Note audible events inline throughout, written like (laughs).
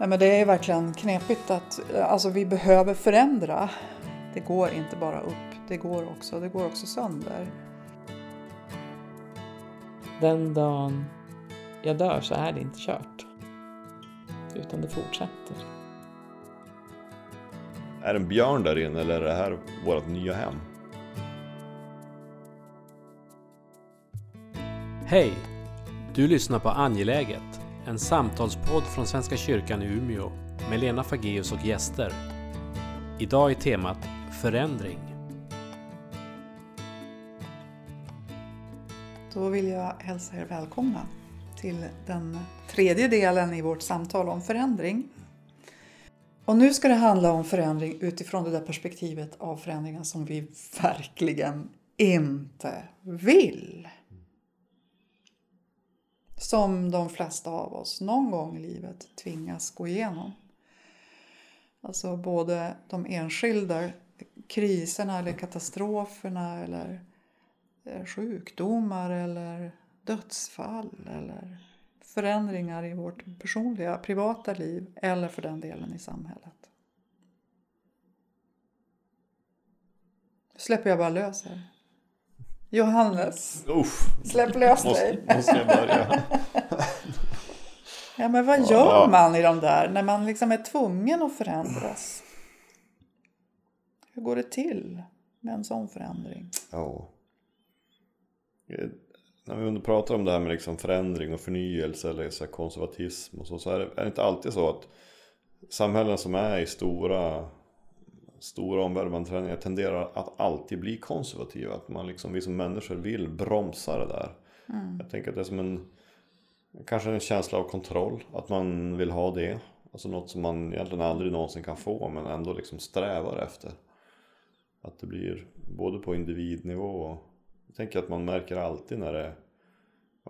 Nej, men det är verkligen knepigt att alltså, vi behöver förändra. Det går inte bara upp, det går också, det går också sönder. Den dagen jag dör så är det inte kört. Utan det fortsätter. Är det en björn där inne eller är det här vårt nya hem? Hej! Du lyssnar på Angeläget, en samtalspodd från Svenska kyrkan i Umeå med Lena Fageus och gäster. Idag är temat Förändring. Då vill jag hälsa er välkomna till den tredje delen i vårt samtal om förändring. Och nu ska det handla om förändring utifrån det där perspektivet av förändringen som vi verkligen inte vill. Som de flesta av oss någon gång i livet tvingas gå igenom. Alltså både de enskilda kriserna eller katastroferna eller eh, sjukdomar eller dödsfall eller förändringar i vårt personliga, privata liv eller för den delen i samhället. Nu släpper jag bara lös här. Johannes, Uff, släpp lös dig. måste, måste jag börja? (laughs) Ja, men vad gör man i de där när man liksom är tvungen att förändras? Hur går det till med en sån förändring? Ja. När vi pratar om det här med liksom förändring och förnyelse eller så konservatism och så, så är det, är det inte alltid så att samhällen som är i stora, stora omvälvande förändringar tenderar att alltid bli konservativa. Att man liksom, vi som människor vill bromsa det där. Jag tänker att det är som en, kanske en känsla av kontroll, att man vill ha det. Alltså något som man egentligen aldrig någonsin kan få men ändå liksom strävar efter. Att det blir både på individnivå och jag tänker att man märker alltid när det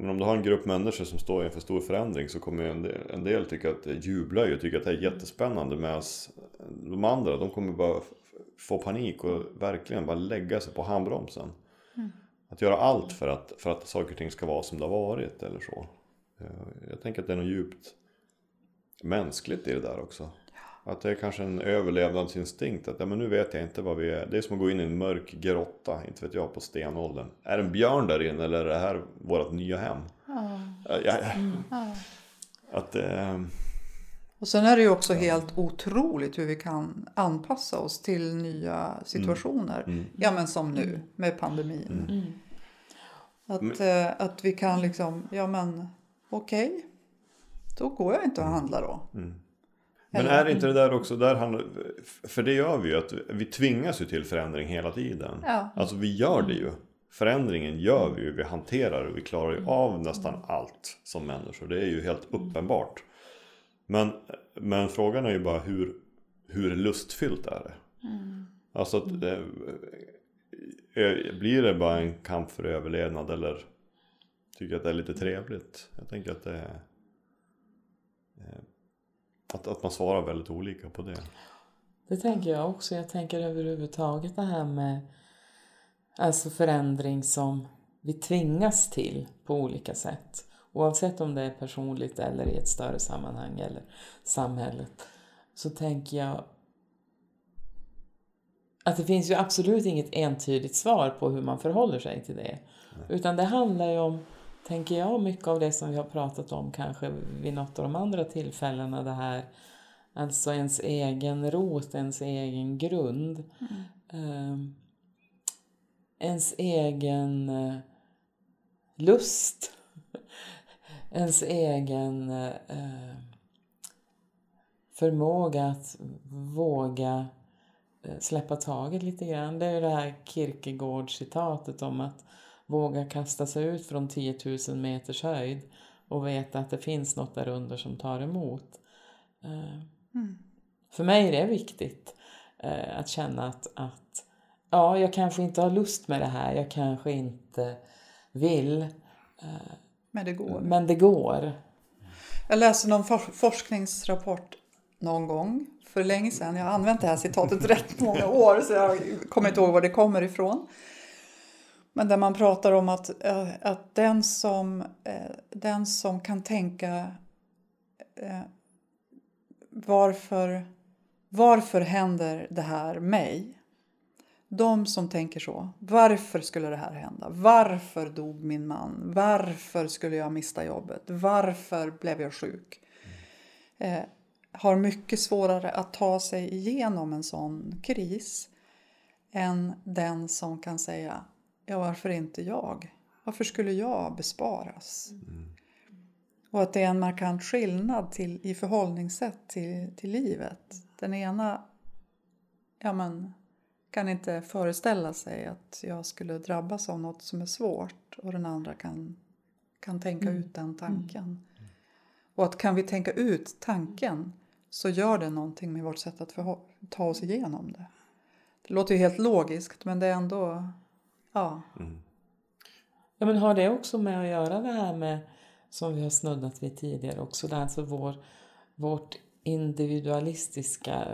men om du har en grupp människor som står inför stor förändring så kommer en del, en del tycka att det jublar ju och tycker att det är jättespännande medan de andra de kommer bara få panik och verkligen bara lägga sig på handbromsen. Att göra allt för att, för att saker och ting ska vara som det har varit eller så. Eh, Jag tänker att det är något djupt mänskligt i det där också. Att det är kanske en överlevnadsinstinkt. Att ja, men nu vet jag inte vad vi är. Det är som att gå in i en mörk grotta, inte vet jag, på stenåldern. Är det en björn där inne eller är det här vårt nya hem? Ja, ja, Att eh, Och sen är det ju också helt otroligt hur vi kan anpassa oss till nya situationer. Ja men som nu med pandemin. Att, eh, att vi kan liksom, ja men okej. Då går jag inte och handlar då. Men är inte det där också, där handlar, för det gör vi ju, att vi tvingas ju till förändring hela tiden. Ja. Alltså vi gör det ju. Förändringen gör vi ju, vi hanterar det, vi klarar ju av nästan allt som människor. Det är ju helt uppenbart. Men, men frågan är ju bara hur, hur lustfyllt är det? Alltså att, eh, eh, blir det bara en kamp för överlevnad eller tycker att det är lite trevligt? Jag tänker att det är eh, att, att man svarar väldigt olika på det. Det tänker jag också. Jag tänker överhuvudtaget det här med alltså förändring som vi tvingas till på olika sätt. Oavsett om det är personligt eller i ett större sammanhang eller samhället. Så tänker jag att det finns ju absolut inget entydigt svar på hur man förhåller sig till det. Utan det handlar ju om, tänker jag, mycket av det som vi har pratat om kanske vid något av de andra tillfällena. Det här, alltså ens egen rot, ens egen grund. Ehm, ens egen eh, lust. (laughs) ens egen eh, förmåga att våga eh, släppa taget lite grann. Det är ju det här Kierkegaard-citatet om att våga kasta sig ut från 10 000 meters höjd och veta att det finns något där under som tar emot. Eh, För mig är det viktigt eh, att känna att, att ja, jag kanske inte har lust med det här, jag kanske inte vill, Men det går. men det går. Jag läste någon for- forskningsrapport någon gång för länge sedan. Jag har använt det här citatet (laughs) rätt många år så jag kommer inte ihåg var det kommer ifrån. Men där man pratar om att, eh, att den, som, eh, den som kan tänka eh, varför, varför händer det här mig? De som tänker så. Varför skulle det här hända? Varför dog min man? Varför skulle jag mista jobbet? Varför blev jag sjuk? Eh, har mycket svårare att ta sig igenom en sån kris än den som kan säga ja, varför inte jag? Varför skulle jag besparas? Mm. Och att det är en markant skillnad till, i förhållningssätt till, till livet. Den ena ja, men, kan inte föreställa sig att jag skulle drabbas av något som är svårt och den andra kan, kan tänka mm. ut den tanken. Mm. Och att kan vi tänka ut tanken så gör det någonting med vårt sätt att ta oss igenom det. Det låter ju helt logiskt men det är ändå... Ja. Mm. Ja men har det också med att göra det här med som vi har snuddat vid tidigare också, det alltså vår, vårt individualistiska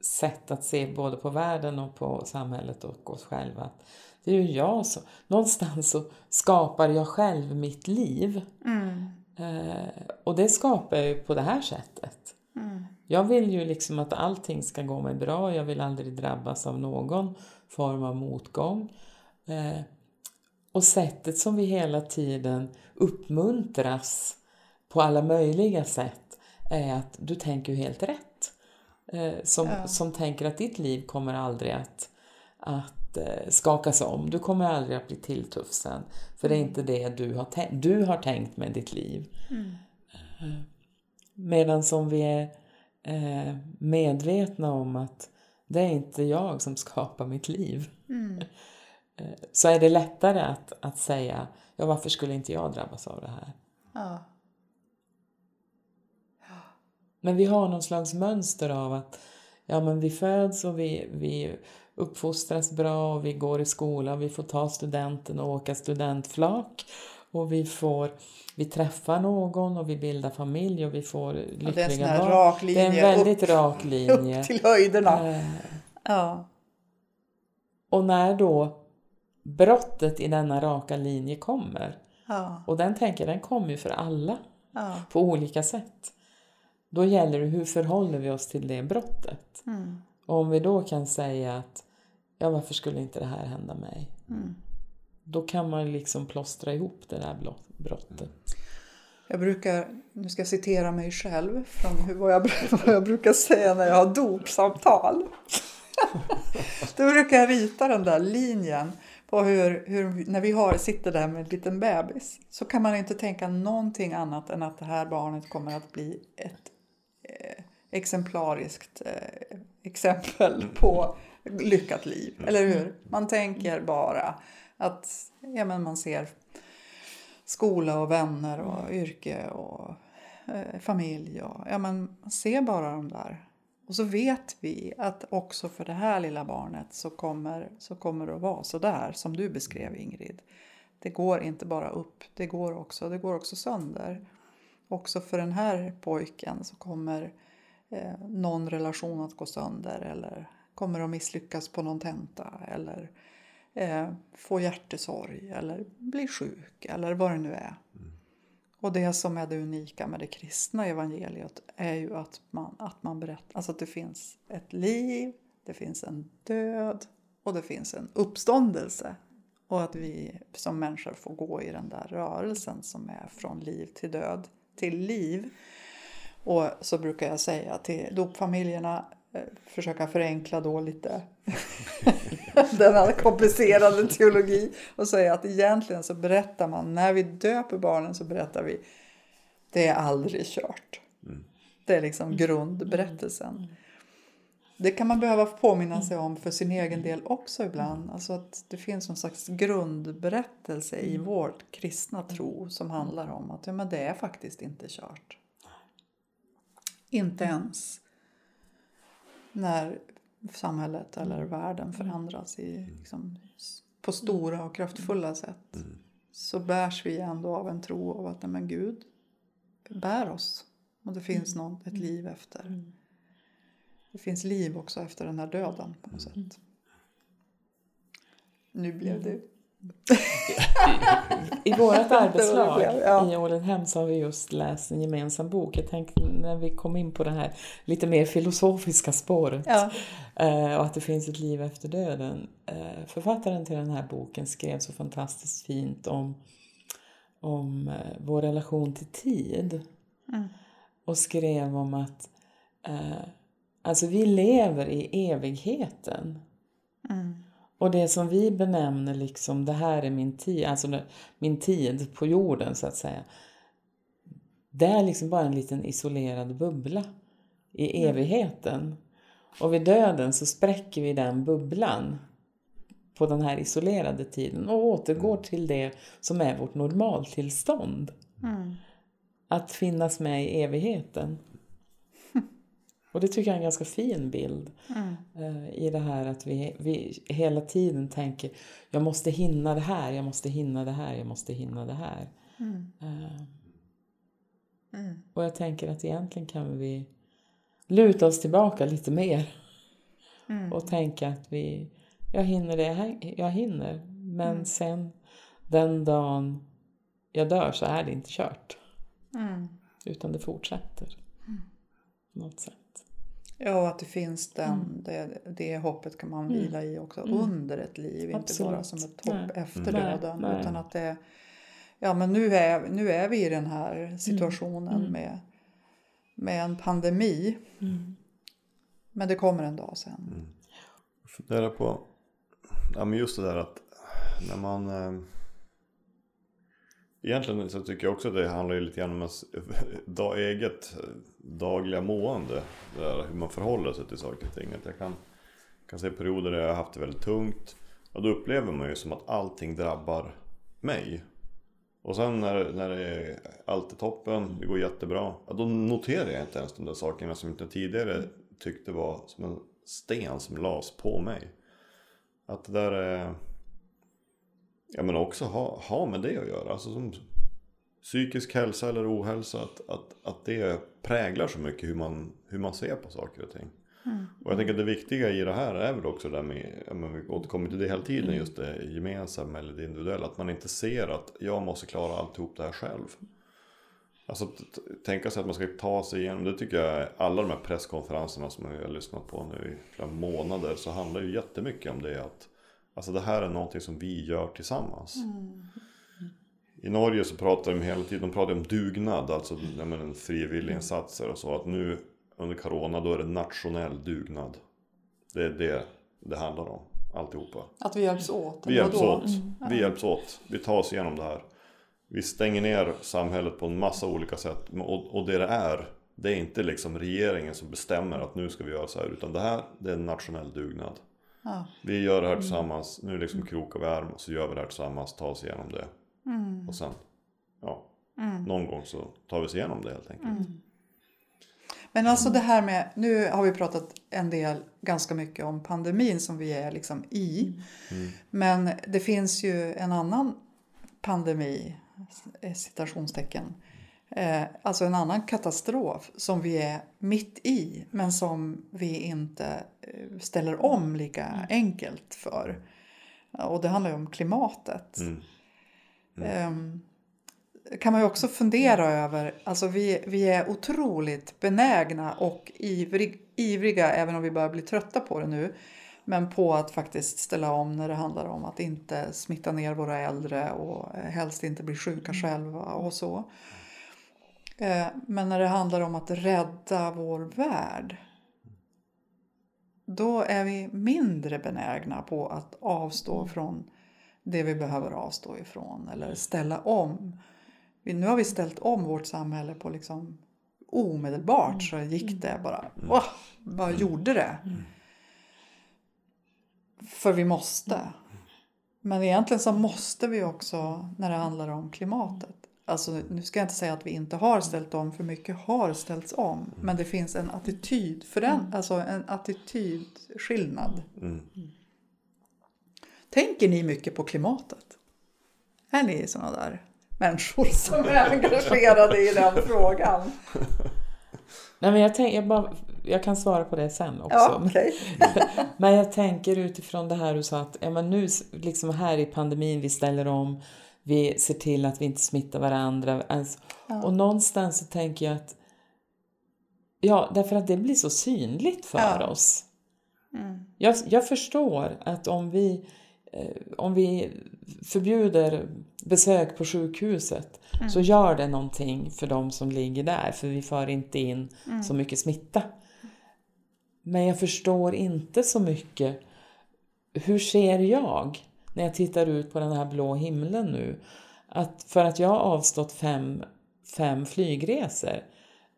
sätt att se både på världen och på samhället och oss själva. Det är ju jag som, någonstans så skapar jag själv mitt liv. Mm. Eh, och det skapar jag ju på det här sättet. Mm. Jag vill ju liksom att allting ska gå mig bra, jag vill aldrig drabbas av någon form av motgång. Eh, och sättet som vi hela tiden uppmuntras på alla möjliga sätt är att du tänker ju helt rätt. Eh, som, ja. som tänker att ditt liv kommer aldrig att, att eh, skakas om. Du kommer aldrig att bli tilltufsen. För det är mm. inte det du har, du har tänkt med ditt liv. Mm. Medan som vi är eh, medvetna om att det är inte jag som skapar mitt liv. Mm. Eh, så är det lättare att, att säga, ja varför skulle inte jag drabbas av det här? Ja. Men vi har någon slags mönster av att ja, men vi föds och vi, vi uppfostras bra och vi går i skola och vi får ta studenten och åka studentflak och vi får vi träffar någon och vi bildar familj och vi får lyckliga barn. Det är en rak linje. Det är en väldigt upp, rak linje. Upp till höjderna. Eh, ja. Och när då brottet i denna raka linje kommer. Ja. Och den tänker den kommer ju för alla. Ja. På olika sätt. Då gäller det hur förhåller vi oss till det brottet. Mm. Och om vi då kan säga att ja varför skulle inte det här hända mig? Mm. Då kan man liksom plåstra ihop det där brottet. Jag brukar, nu ska jag citera mig själv från vad jag, (laughs) vad jag brukar säga när jag har dopsamtal. (laughs) Då brukar jag rita den där linjen på hur, hur, när vi har, sitter där med en liten bebis så kan man inte tänka någonting annat än att det här barnet kommer att bli ett eh, exemplariskt eh, exempel på lyckat liv. Eller hur? Man tänker bara att ja, men man ser skola och vänner och yrke och eh, familj. Och, ja, men man ser bara de där och så vet vi att också för det här lilla barnet så kommer, så kommer det att vara så där som du beskrev Ingrid. Det går inte bara upp, det går också, det går också sönder. Också för den här pojken så kommer eh, någon relation att gå sönder eller kommer att misslyckas på någon tenta eller eh, få hjärtesorg eller bli sjuk eller vad det nu är. Och det som är det unika med det kristna evangeliet är ju att man, att man berättar, alltså att det finns ett liv, det finns en död och det finns en uppståndelse. Och att vi som människor får gå i den där rörelsen som är från liv till död till liv. Och så brukar jag säga till dopfamiljerna, försöka förenkla då lite (laughs) denna komplicerade teologi och säga att egentligen så berättar man, när vi döper barnen så berättar vi det är aldrig kört. Mm. Det är liksom grundberättelsen. Det kan man behöva påminna sig om för sin egen del också ibland. Alltså att det finns någon slags grundberättelse i vårt kristna tro som handlar om att ja, men det är faktiskt inte kört. Inte ens när samhället eller mm. världen mm. förändras i, mm. liksom, på stora och kraftfulla sätt mm. så bärs vi ändå av en tro av att men Gud bär oss och det finns något, ett liv efter. Det finns liv också efter den här döden på något sätt. Nu blev det I vårt arbetslag Ja. i Ålenhem så har vi just läst en gemensam bok. Jag tänkte när vi kom in på det här lite mer filosofiska spåret Ja. eh, och att det finns ett liv efter döden. Eh, författaren till den här boken skrev så fantastiskt fint om, om eh, vår relation till tid. Och skrev om att alltså vi lever i evigheten. Och det som vi benämner liksom det här är min tid, alltså min tid på jorden så att säga. Det är liksom bara en liten isolerad bubbla i evigheten. Och vid döden så spräcker vi den bubblan på den här isolerade tiden och återgår till det som är vårt normaltillstånd. Att finnas med i evigheten. Och det tycker jag är en ganska fin bild eh, i det här att vi, vi hela tiden tänker jag måste hinna det här, jag måste hinna det här, jag måste hinna det här. Eh, Och jag tänker att egentligen kan vi luta oss tillbaka lite mer (laughs) och tänka att vi, jag hinner det jag- jag hinner. Men sen den dagen jag dör så är det inte kört. Utan det fortsätter. På något sätt. Ja, att det finns den, det, det hoppet kan man vila i också under ett liv. Inte Absolut. bara som ett hopp Nej. efter Nej, döden. nej. Utan att det, ja men nu är, nu är vi i den här situationen Med, med en pandemi. Men det kommer en dag sen. funderar på, ja men just det där att när man eh, Egentligen så tycker jag också att det handlar lite grann om ens (laughs) eget eh, dagliga mående. Det där, hur man förhåller sig till saker och ting. Att jag kan, kan se perioder där jag har haft det väldigt tungt. Och då upplever man ju som att allting drabbar mig. Och sen när, när det är allt är toppen, det går jättebra. Ja, då noterar jag inte ens de där sakerna som jag tidigare tyckte var som en sten som lades på mig. Att det där är... Ja men också ha, ha med det att göra. Alltså som psykisk hälsa eller ohälsa. Att, att, att det präglar så mycket hur man, hur man ser på saker och ting. Och jag tänker att det viktiga i det här är väl också det där med, men vi återkommer till det hela tiden, just det gemensamma eller det individuella. Att man inte ser att jag måste klara alltihop det här själv. Alltså tänka sig att man ska ta sig igenom, det tycker jag, alla de här presskonferenserna som jag har lyssnat på nu i flera månader så handlar ju jättemycket om det att Alltså det här är någonting som vi gör tillsammans. I Norge så pratar de hela tiden, de pratar om dugnad, alltså frivilliginsatser och så. Att nu under Corona då är det nationell dugnad. Det är det det handlar om, alltihopa. Att vi hjälps åt. Vi hjälps åt. Vi hjälps åt. Vi tar oss igenom det här. Vi stänger ner samhället på en massa olika sätt. Och, och det det är, det är inte liksom regeringen som bestämmer att nu ska vi göra så här. Utan det här, det är en nationell dugnad. Ja. Vi gör det här tillsammans. Nu liksom krokar vi arm och så gör vi det här tillsammans. Tar oss igenom det. Och sen, ja. Någon gång så tar vi oss igenom det helt enkelt. Men alltså det här med, nu har vi pratat en del, ganska mycket om pandemin som vi är liksom i. Men det finns ju en annan pandemi, eh, citationstecken. Eh, alltså en annan katastrof som vi är mitt i men som vi inte ställer om lika enkelt för. Och det handlar ju om klimatet. Ehm, kan man ju också fundera över, alltså vi, vi är otroligt benägna och ivrig, ivriga, även om vi börjar bli trötta på det nu, men på att faktiskt ställa om när det handlar om att inte smitta ner våra äldre och eh, helst inte bli sjuka själva och så. Eh, Men när det handlar om att rädda vår värld, då är vi mindre benägna på att avstå från det vi behöver avstå ifrån eller ställa om. Nu har vi ställt om vårt samhälle på liksom omedelbart så gick det bara. Åh, bara gjorde det. För vi måste. Men egentligen så måste vi också när det handlar om klimatet. Alltså, nu ska jag inte säga att vi inte har ställt om, för mycket har ställts om. Men det finns en attityd för den, alltså en attitydskillnad. Tänker ni mycket på klimatet? Är ni sådana där människor som är (laughs) engagerade i den frågan? (laughs) Nej, men jag, tänk, jag bara jag kan svara på det sen också. Ja, okay. (laughs) men jag tänker utifrån det här du sa att ja, men nu liksom här i pandemin vi ställer om, vi ser till att vi inte smittar varandra. Alltså, ja. Och någonstans så tänker jag att Ja, därför att det blir så synligt för ja. oss. Mm. Jag, jag förstår att om vi, eh, om vi förbjuder besök på sjukhuset mm. så gör det någonting för de som ligger där för vi för inte in mm. så mycket smitta. Men jag förstår inte så mycket hur ser jag när jag tittar ut på den här blå himlen nu? Att för att jag har avstått fem, fem flygresor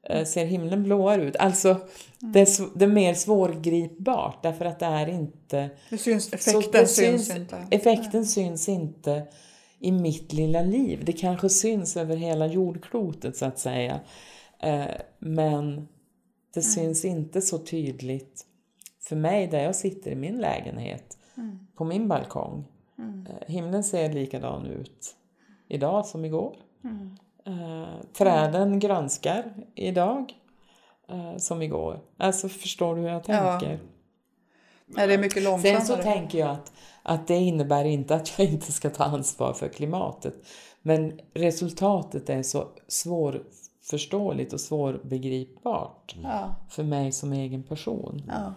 Eh, ser himlen blåare ut. Alltså, mm. det, är, det är mer svårgripbart därför att det är inte... Det syns, effekten det syns, syns, inte. Effekten ja. syns inte i mitt lilla liv. Det kanske syns över hela jordklotet så att säga. Eh, men det mm. syns inte så tydligt för mig där jag sitter i min lägenhet mm. på min balkong. Mm. Eh, himlen ser likadan ut idag som igår. Mm. Eh, träden grönskar idag eh, som igår. Alltså förstår du hur jag tänker? Ja. Nej, det är mycket långsammare. Sen så tänker jag att, att det innebär inte att jag (laughs) inte ska ta ansvar för klimatet. Men resultatet är så svårförståeligt och svårbegripbart ja. för mig som egen person. Ja.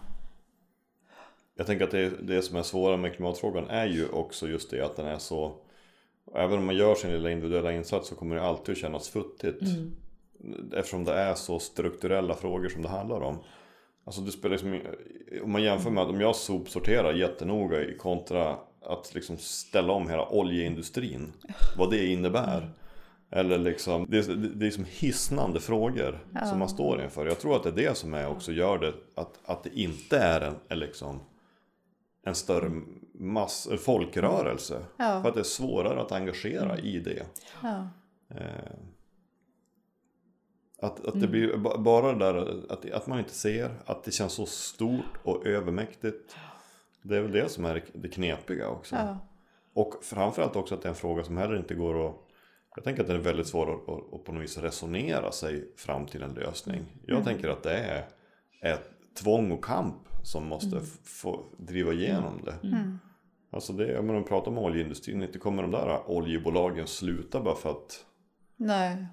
Jag tänker att det, det som är svåra med klimatfrågan är ju också just det att den är så Även om man gör sin lilla individuella insats så kommer det alltid att kännas futtigt. Mm. Eftersom det är så strukturella frågor som det handlar om. Alltså det spelar liksom, om man jämför med att om jag sopsorterar jättenoga i kontra att liksom ställa om hela oljeindustrin. Vad det innebär. Eller liksom, det är, det är som hisnande frågor ja. som man står inför. Jag tror att det är det som är också gör det att, att det inte är en, en liksom en större mass, folkrörelse. Ja. För att det är svårare att engagera i det. Ja. Eh, att, att det mm. blir bara det där att, att man inte ser, att det känns så stort och övermäktigt. Det är väl det som är det knepiga också. Ja. Och framförallt också att det är en fråga som heller inte går att jag tänker att det är väldigt svårt att, att på något vis resonera sig fram till en lösning. Jag mm. tänker att det är ett tvång och kamp som måste mm. få driva igenom det. Mm. mm. Alltså det, om man pratar om oljeindustrin, inte kommer de där oljebolagen sluta bara för att Nej.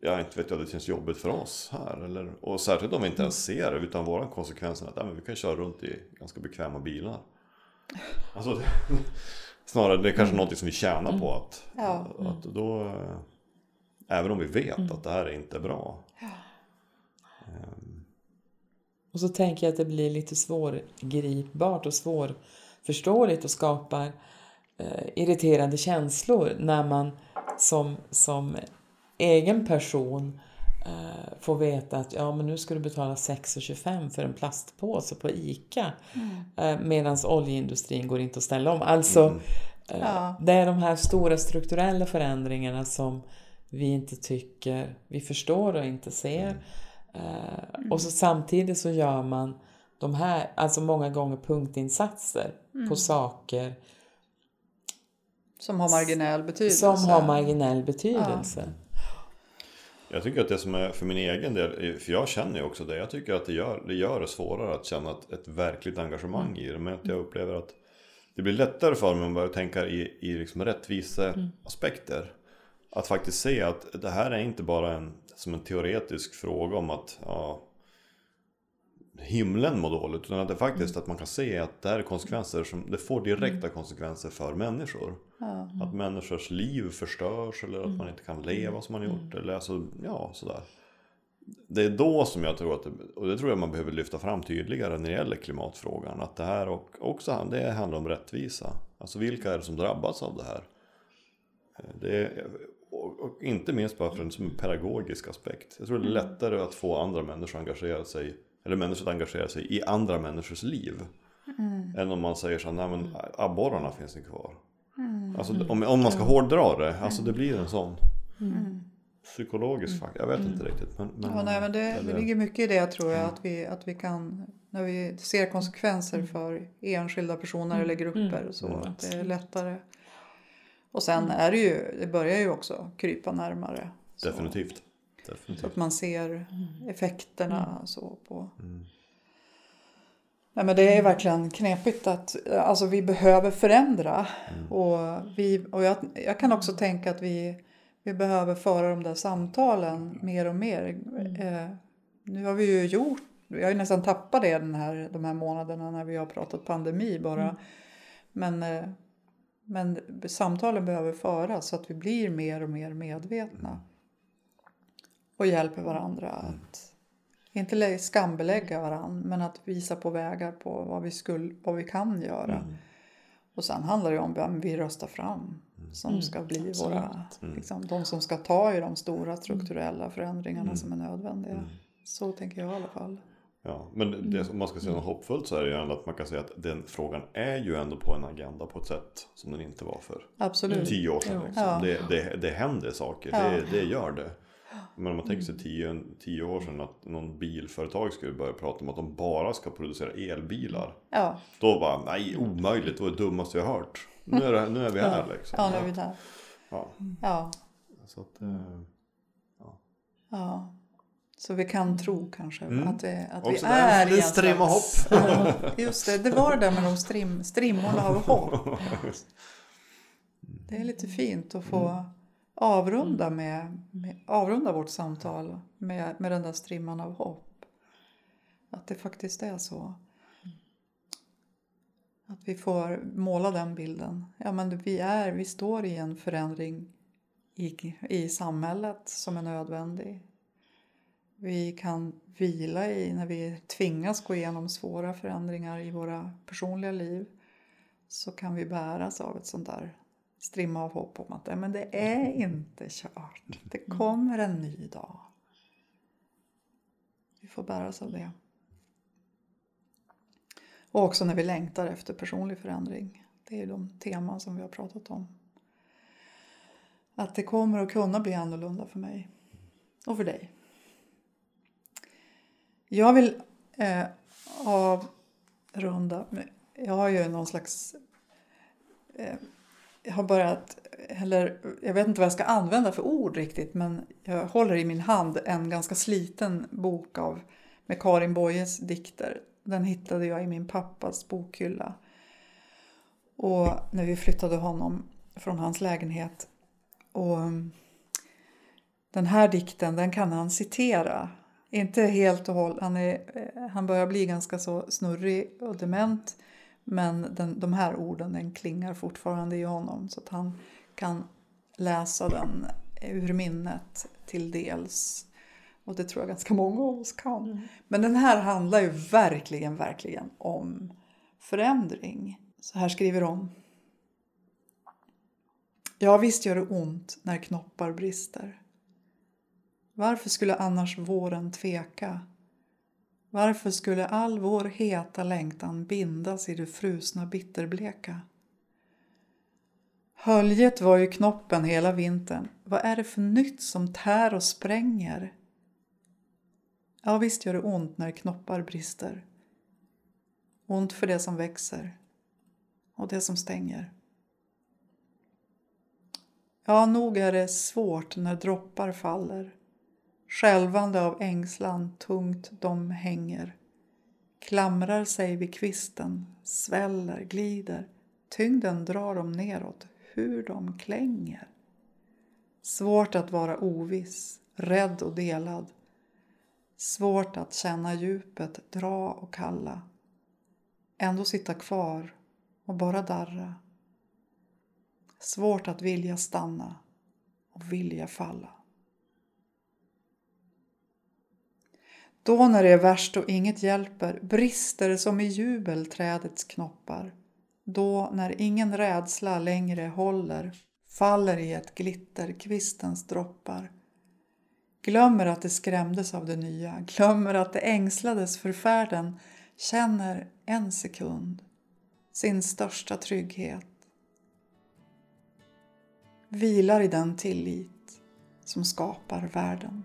Ja, inte vet jag, det känns jobbigt för oss här. Eller, och särskilt om vi inte ens ser det, utan våran konsekvens är att ja, men vi kan köra runt i ganska bekväma bilar. (laughs) Alltså, det, (laughs) snarare det är kanske mm. någonting som vi tjänar på att, ja. att då, även om vi vet mm. att det här är inte bra. Ja. Och så tänker jag att det blir lite svårgripbart och svårförståeligt och skapar eh, irriterande känslor när man som, som egen person eh, får veta att ja, men nu ska du betala 6,25 för en plastpåse på ICA mm. eh, medan oljeindustrin går inte att ställa om. Alltså, mm. eh, ja. det är de här stora strukturella förändringarna som vi inte tycker vi förstår och inte ser. Mm. Mm. Och så samtidigt så gör man de här, alltså många gånger punktinsatser mm. på saker som har marginell betydelse. Som har marginell betydelse. Ja. Jag tycker att det som är för min egen del, för jag känner ju också det, jag tycker att det gör det, gör det svårare att känna ett, ett verkligt engagemang mm. i det. Men att jag upplever att det blir lättare för mig om man börjar tänka i, i liksom rättviseaspekter. Mm. Att faktiskt se att det här är inte bara en som en teoretisk fråga om att ja, himlen mår dåligt. Utan att det faktiskt att man kan se att det här är konsekvenser som det får direkta konsekvenser för människor. Mm. Att människors liv förstörs eller att man inte kan leva som man gjort. Mm. Eller alltså, ja, sådär. Det är då som jag tror att, och det tror jag man behöver lyfta fram tydligare när det gäller klimatfrågan. Att det här också det handlar om rättvisa. Alltså vilka är det som drabbas av det här? Det är, och, inte minst bara för en som pedagogisk aspekt. Jag tror det är mm. lättare att få andra människor att engagera sig, eller människor att engagera sig i andra människors liv. Mm. Än om man säger så nej men abborrarna finns inte kvar. Mm. Alltså om, om man ska hårdra det, alltså det blir en sån. Mm. Psykologisk faktor, jag vet inte mm. riktigt. Men, men, ja, nej, men det, det ligger mycket i det tror jag. Att vi, att vi kan, när vi ser konsekvenser för enskilda personer eller grupper. Så att det är lättare och sen mm. är det ju, det börjar ju också krypa närmare. Definitivt. definitivt. Så att man ser effekterna Mm. så på. Mm. Nej, men det är verkligen knepigt att alltså, vi behöver förändra. Mm. Och, vi, och jag, jag kan också tänka att vi, vi behöver föra de där samtalen mer och mer. Eh, nu har vi ju gjort, vi har ju nästan tappat det den här, de här månaderna när vi har pratat pandemi bara. Mm. Men, eh, men samtalen behöver föras så att vi blir mer och mer medvetna. Och hjälper varandra att inte lä- skambelägga varandra men att visa på vägar på vad vi, skulle, vad vi kan göra. Mm. Och sen handlar det om vem vi röstar fram som Mm, ska bli våra, Mm. liksom, de som ska ta i de stora strukturella förändringarna Mm. som är nödvändiga. Mm. Så tänker jag i alla fall. Ja, men det, om man ska säga något hoppfullt så är det ju ändå att man kan säga att den frågan är ju ändå på en agenda på ett sätt som den inte var för Absolut. tio år sedan. Liksom. Ja. Det, det, det händer saker, Ja. det, det gör det. Men om man tänker sig tio, tio år sedan att någon bilföretag skulle börja prata om att de bara ska producera elbilar. Ja, Då bara, nej omöjligt, det var det dummaste jag hört. Nu är, det, nu är vi här liksom. ja nu är vi där. Ja, Ja, så att, eh, ja. Så vi kan tro kanske Mm. att, det, att vi Också där, är i en strimma slags- (laughs) Ja, just det, det var det med de strim, strimmorna av hopp. (laughs) Det är lite fint att få avrunda, med, med, avrunda vårt samtal med, med den där strimman av hopp. Att det faktiskt är så. Att vi får måla den bilden. Ja, men vi, är, vi står i en förändring i, i samhället som är nödvändig. Vi kan vila i när vi tvingas gå igenom svåra förändringar i våra personliga liv. Så kan vi bäras av ett sånt där strimma av hopp om att "Nej, men det är inte kört. Det kommer en ny dag. Vi får bäras av det. Och också när vi längtar efter personlig förändring. Det är de teman som vi har pratat om. Att det kommer att kunna bli annorlunda för mig. Och för dig. Jag vill eh, avrunda. med- Jag har ju någon slags... Eh, jag har börjat... Eller jag vet inte vad jag ska använda för ord riktigt. Men jag håller i min hand en ganska sliten bok av med Karin Boyes dikter. Den hittade jag i min pappas bokhylla. Och när vi flyttade honom från hans lägenhet. Och mm, den här dikten den kan han citera. Inte helt och hållet. Han, är, eh, han börjar bli ganska så snurrig och dement. Men den, de här orden den klingar fortfarande i honom. Så att han kan läsa den ur minnet till dels. Och det tror jag ganska många av oss kan. Men den här handlar ju verkligen, verkligen om förändring. Så här skriver hon. Ja, visst gör det ont när knoppar brister. Varför skulle annars våren tveka? Varför skulle all vår heta längtan bindas i det frusna bitterbleka? Höljet var ju knoppen hela vintern. Vad är det för nytt som tär och spränger? Ja, visst gör det ont när knoppar brister. Ont för det som växer och det som stänger. Ja, nog är det svårt när droppar faller. Skälvande av ängslan tungt de hänger. Klamrar sig vid kvisten, sväller, glider. Tyngden drar dem neråt, hur de klänger. Svårt att vara oviss, rädd och delad. Svårt att känna djupet dra och kalla. Ändå sitta kvar och bara darra. Svårt att vilja stanna och vilja falla. Då när det är värst och inget hjälper brister som i jubel trädets knoppar. Då när ingen rädsla längre håller faller i ett glitter kvistens droppar. Glömmer att det skrämdes av det nya, glömmer att det ängslades för färden, känner en sekund sin största trygghet. Vilar i den tillit som skapar världen.